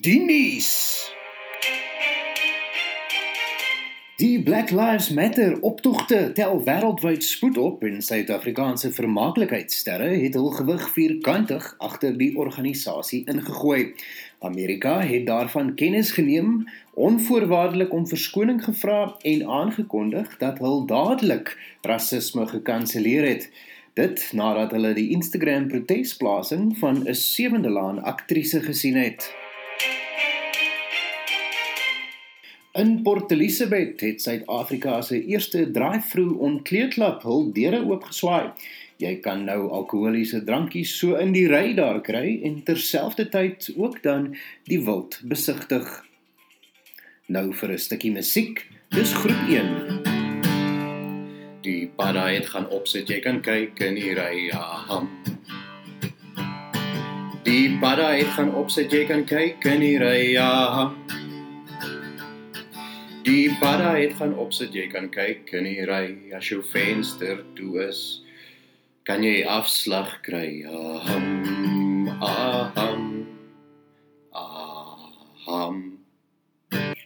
Die nuus. Die Black Lives Matter optogte tel wêreldwyd spoed op en Suid-Afrikaanse vermaaklikheidsterre het hul gewig vierkantig agter die organisasie ingegooi. Amerika het daarvan kennis geneem, onvoorwaardelik om verskoning gevra en aangekondig dat hul dadelik rasisme gekanselleer het. Dit nadat hulle die Instagram protesplasing van 'n sewende laan aktrise gesien het. In Port Elizabeth het Suid-Afrika se eerste drive-through ontkleedklap hul deure oopgeswaai. Jy kan nou alkoholiese drankies so in die ry daar kry en terselfdertyd ook dan die wild besigtig. Nou vir 'n stukkie musiek. Dis groep 1. Die padda het gaan opsit, jy kan kyk in die ry. Ja. Die padda het gaan opsit, jy kan kyk in die ry. Ja. Die padda het gaan opsit, jy kan kyk in die ry. As jou venster toe is, kan jy afslag kry. Aham. Aham. Aham.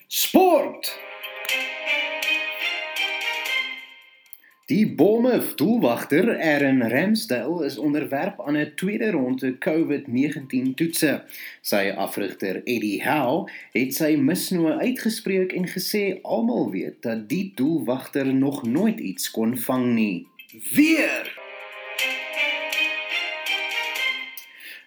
Sport. Die Bournemouth doelwagter Aaron Ramsdale is onderwerp aan 'n tweede ronde COVID-19 toetse. Sy afrigter Eddie Howe het sy misnoë uitgespreek en gesê almal weet dat die doelwagter nog nooit iets kon vang nie. Weer.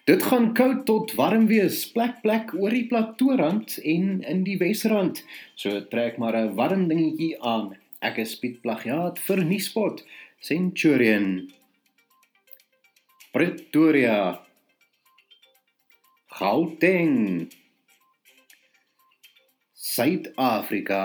Dit gaan koud tot warm wees, plek plek oor die platoorand en in die Wesrand. So trek maar 'n warm dingetjie aan. Ek is Piet Plagiaat vir Nuuspot Centurion Pretoria Gauteng Suid-Afrika